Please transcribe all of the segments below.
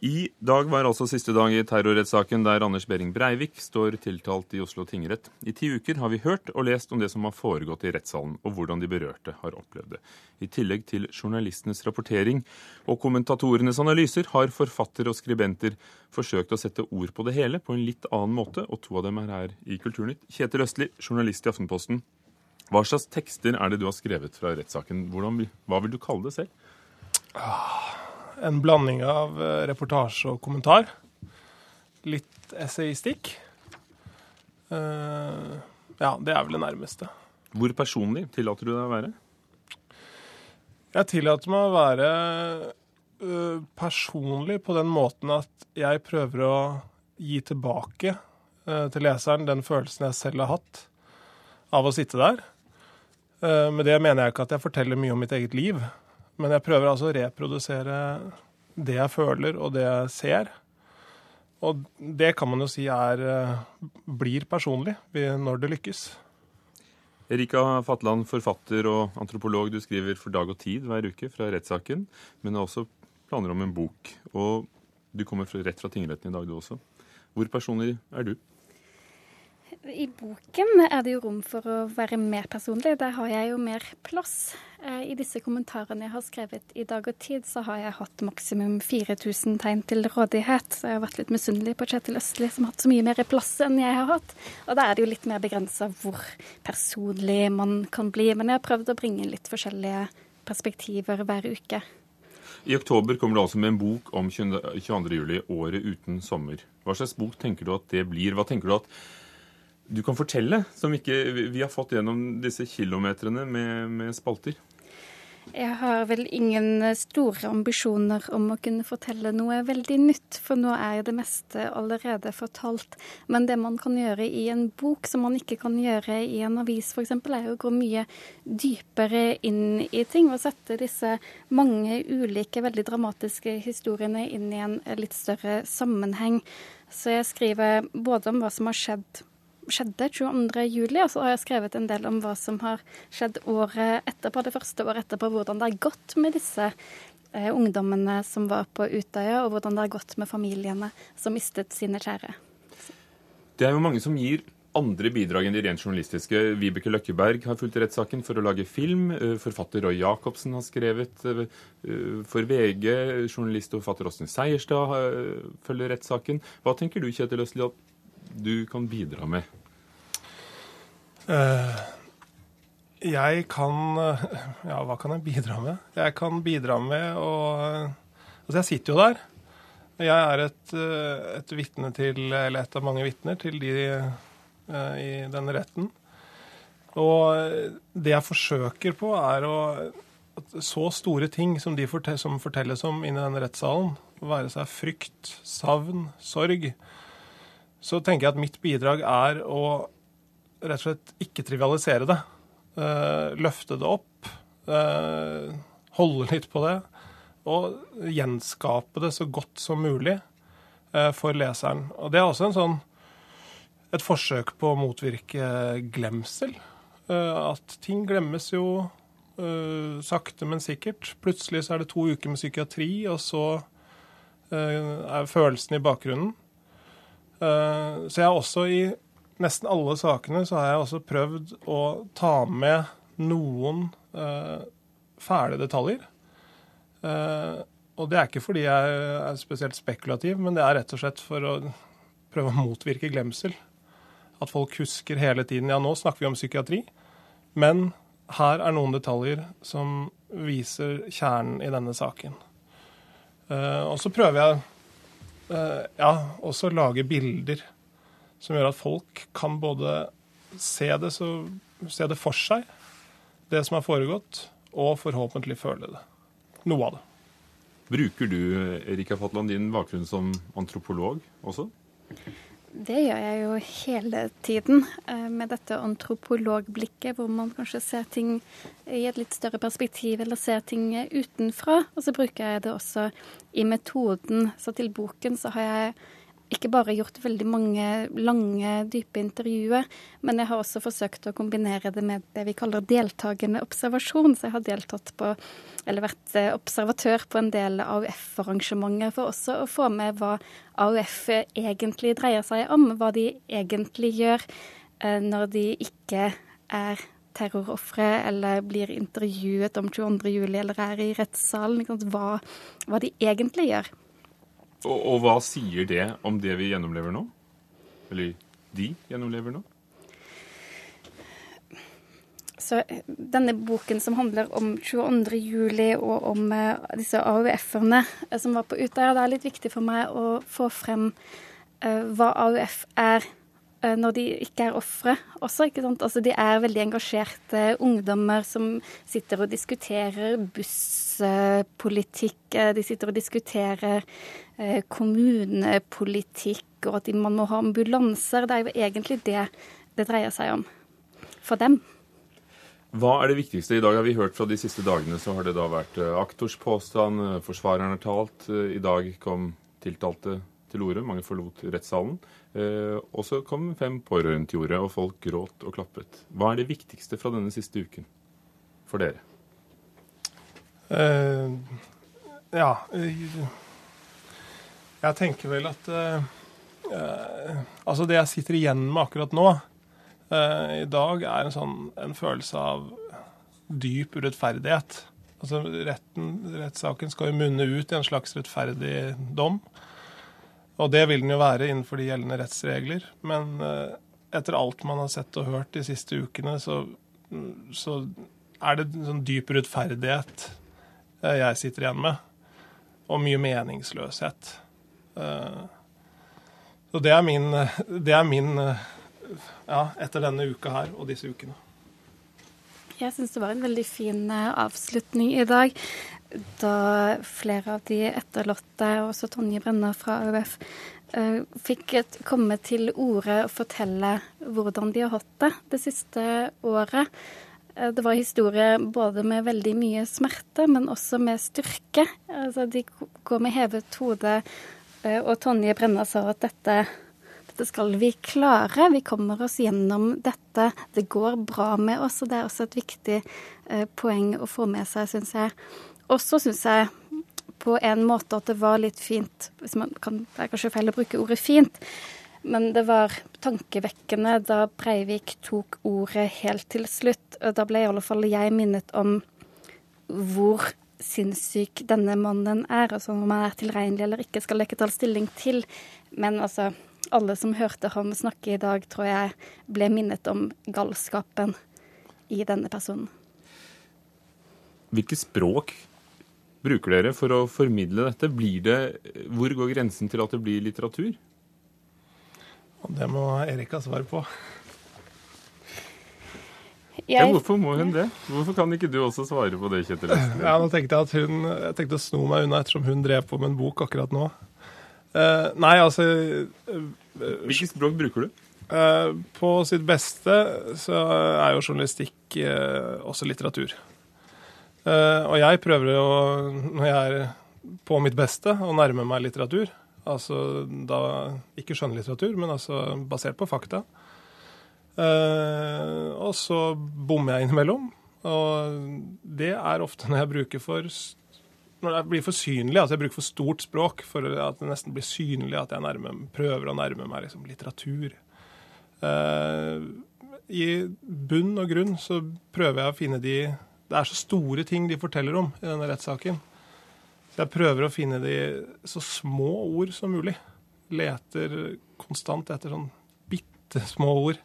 I dag var altså siste dag i terrorrettssaken der Anders Behring Breivik står tiltalt i Oslo tingrett. I ti uker har vi hørt og lest om det som har foregått i rettssalen, og hvordan de berørte har opplevd det. I tillegg til journalistenes rapportering og kommentatorenes analyser har forfattere og skribenter forsøkt å sette ord på det hele på en litt annen måte, og to av dem er her i Kulturnytt. Kjetil Østli, journalist i Aftenposten. Hva slags tekster er det du har skrevet fra rettssaken? Hva vil du kalle det selv? Ah en blanding av eh, reportasje og kommentar. Litt essayistikk. Uh, ja, det er vel det nærmeste. Hvor personlig tillater du deg å være? Jeg tillater meg å være uh, personlig på den måten at jeg prøver å gi tilbake til leseren den følelsen jeg selv har hatt av å sitte der. Med det mener jeg ikke at jeg forteller mye om mitt eget liv. Men jeg prøver altså å reprodusere det jeg føler og det jeg ser. Og det kan man jo si er, eh, blir personlig når det lykkes. Erika Fatland, forfatter og antropolog. Du skriver for Dag og Tid hver uke fra rettssaken, men har også planer om en bok. Og du kommer rett fra tingretten i dag, du også. Hvor personlig er du? I boken er det jo rom for å være mer personlig. Der har jeg jo mer plass. Eh, I disse kommentarene jeg har skrevet i Dag og Tid, så har jeg hatt maksimum 4000 tegn til rådighet. Så jeg har vært litt misunnelig på Kjetil Østli, som har hatt så mye mer plass enn jeg har hatt. Og da er det jo litt mer begrensa hvor personlig man kan bli. Men jeg har prøvd å bringe litt forskjellige perspektiver hver uke. I oktober kommer du altså med en bok om 22.07, året uten sommer. Hva slags bok tenker du at det blir? Hva tenker du at du kan fortelle, som ikke vi har fått gjennom disse kilometrene med, med spalter? Jeg har vel ingen store ambisjoner om å kunne fortelle noe veldig nytt, for nå er det meste allerede fortalt. Men det man kan gjøre i en bok som man ikke kan gjøre i en avis f.eks., er å gå mye dypere inn i ting og sette disse mange ulike, veldig dramatiske historiene inn i en litt større sammenheng. Så jeg skriver både om hva som har skjedd skjedde 22.07. Og så har jeg skrevet en del om hva som har skjedd året etterpå, det første året etterpå, hvordan det har gått med disse eh, ungdommene som var på Utøya, og hvordan det har gått med familiene som mistet sine kjære. Det er jo mange som gir andre bidrag enn de rent journalistiske. Vibeke Løkkeberg har fulgt rettssaken for å lage film. Eh, forfatter Roy Jacobsen har skrevet eh, eh, for VG. Journalist og forfatter Åsne Seierstad følger rettssaken. Hva tenker du, Kjetil Østli, du kan bidra med? Uh, jeg kan Ja, hva kan jeg bidra med? Jeg kan bidra med å Altså, jeg sitter jo der. Jeg er et, eh, et vitne til, eller et av mange vitner til de i denne retten. Og det jeg forsøker på, er å at Så store ting som de fortelles om inni denne rettssalen, være seg frykt, savn, sorg, så tenker jeg at mitt bidrag er å rett og slett ikke trivialisere det. Uh, løfte det opp, uh, holde litt på det, og gjenskape det så godt som mulig uh, for leseren. Og det er også sånn, et forsøk på å motvirke glemsel. at ting glemmes jo sakte, men sikkert. Plutselig så er det to uker med psykiatri, og så er følelsen i bakgrunnen. Så jeg har også i nesten alle sakene så har jeg også prøvd å ta med noen uh, fæle detaljer. Uh, og det er ikke fordi jeg er spesielt spekulativ, men det er rett og slett for å prøve å motvirke glemsel. At folk husker hele tiden. Ja, nå snakker vi om psykiatri, men her er noen detaljer som viser kjernen i denne saken. Og så prøver jeg ja, også lage bilder som gjør at folk kan både se det, så, se det for seg, det som har foregått, og forhåpentlig føle det. Noe av det. Bruker du Erika Fatland, din bakgrunn som antropolog også? Det gjør jeg jo hele tiden, eh, med dette antropologblikket, hvor man kanskje ser ting i et litt større perspektiv, eller ser ting utenfra. Og så bruker jeg det også i metoden. Så til boken så har jeg ikke bare gjort veldig mange lange, dype intervjuer, men jeg har også forsøkt å kombinere det med det vi kaller deltakende observasjon. Så jeg har deltatt på, eller vært eh, observatør på en del AUF-arrangementer for også å få med hva AUF egentlig dreier seg om, hva de egentlig gjør eh, når de ikke er terrorofre eller blir intervjuet om 22.07. eller er i rettssalen. Hva, hva de egentlig gjør. Og, og, hva sier det om det vi gjennomlever nå? Eller de gjennomlever nå? Så eh, denne boken som handler om 22. juli og om uh, disse AUF-erne uh, som var på Utøya, det er litt viktig for meg å få frem uh, hva AUF er når de ikke er ofre også. ikke sant? Altså, De er veldig engasjerte ungdommer som sitter og diskuterer busspolitikk. De sitter og diskuterer Eh, kommunepolitikk, og at man må ha ambulanser. Det er jo egentlig det det dreier seg om for dem. Hva er det viktigste? I dag har vi hørt fra de siste dagene så har det da vært eh, aktors påstand, eh, forsvareren har talt. I dag kom tiltalte til orde, mange forlot rettssalen. Og så kom fem pårørende til orde, og folk gråt og klappet. Hva er det viktigste fra denne siste uken for dere? Uh, ja jeg tenker vel at uh, uh, Altså, det jeg sitter igjen med akkurat nå, i dag, er en sånn en følelse av dyp urettferdighet. Altså, retten, Rettssaken skal jo munne ut i en slags rettferdig dom. Og det vil den jo være innenfor de gjeldende rettsregler. Men etter alt man har sett og hørt de siste ukene, så, så er det en sånn dyp rettferdighet jeg sitter igjen med. Og mye meningsløshet. Og så det er min, det er min eh, ja, etter denne uka her og disse ukene. Jeg syns det var en veldig fin eh, avslutning i dag. Da flere av de etterlatte, og også Tonje Brenna fra AUF, fikk komme til orde og fortelle hvordan de har hatt det det siste året. Det var historie både med veldig mye smerte, men også med styrke. Altså, de går med hevet hode Eh, og Tonje Brenna sa at dette, dette skal vi klare. Vi kommer oss gjennom dette. Det går bra med oss. Og det er også et viktig eh, poeng å få med seg, syns jeg. Og så syns jeg på en måte at det var litt fint hvis man kan, Det er kanskje feil å bruke ordet fint, men det var tankevekkende da Breivik tok ordet helt til slutt. Da ble i alle fall jeg minnet om hvor sinnssyk denne mannen er. Altså om han er tilregnelig eller ikke, skal jeg ikke ta stilling til. Men altså, alle som hørte ham snakke i dag, tror jeg ble minnet om galskapen i denne personen. Hvilke språk bruker dere for å formidle dette? Blir det, hvor går grensen til at det blir litteratur? Det må Erika svare på. Jeg... Ja, hvorfor må hun det? Hvorfor kan ikke du også svare på det, Kjetil Ja, nå tenkte Jeg at hun, jeg tenkte å sno meg unna ettersom hun drev på med en bok akkurat nå. Uh, nei, altså uh, Hvilket språk bruker du? Uh, på sitt beste så er jo journalistikk også litteratur. Og jeg prøver jo, når jeg er på mitt beste, å nærme meg litteratur. Altså da ikke skjønnlitteratur, men altså basert på fakta. Uh, og så bommer jeg innimellom. Og det er ofte når jeg bruker for når det blir for synlig, altså jeg bruker for stort språk for at det nesten blir synlig at jeg nærmer, prøver å nærme meg liksom, litteratur. Uh, I bunn og grunn så prøver jeg å finne de Det er så store ting de forteller om i denne rettssaken. Så jeg prøver å finne de så små ord som mulig. Leter konstant etter sånn bitte små ord.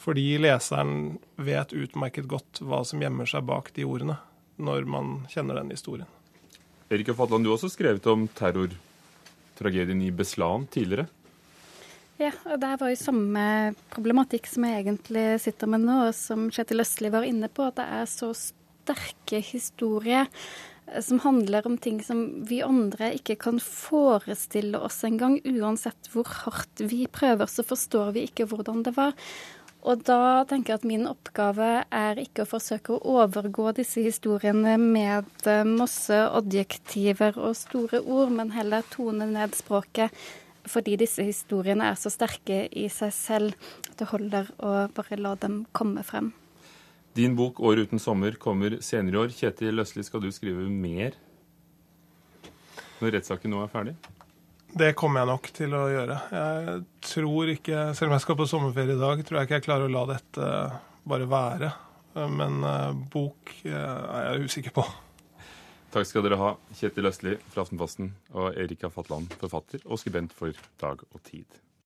Fordi leseren vet utmerket godt hva som gjemmer seg bak de ordene, når man kjenner den historien. Erika Fatland, du har også skrevet om terrortragedien i Beslan tidligere. Ja, og det var jo samme problematikk som jeg egentlig sitter med nå, og som Kjetil Østli var inne på, at det er så sterke historier eh, som handler om ting som vi andre ikke kan forestille oss engang. Uansett hvor hardt vi prøver, så forstår vi ikke hvordan det var. Og da tenker jeg at min oppgave er ikke å forsøke å overgå disse historiene med masse adjektiver og store ord, men heller tone ned språket fordi disse historiene er så sterke i seg selv at det holder å bare la dem komme frem. Din bok 'År uten sommer' kommer senere i år. Kjetil Løsli, skal du skrive mer når rettssaken nå er ferdig? Det kommer jeg nok til å gjøre. Jeg tror ikke, selv om jeg skal på sommerferie i dag, tror jeg ikke jeg klarer å la dette bare være. Men uh, bok uh, er jeg usikker på. Takk skal dere ha, Kjetil Østli fra Aftenposten og Erika Fatland, forfatter og skribent for Dag og Tid.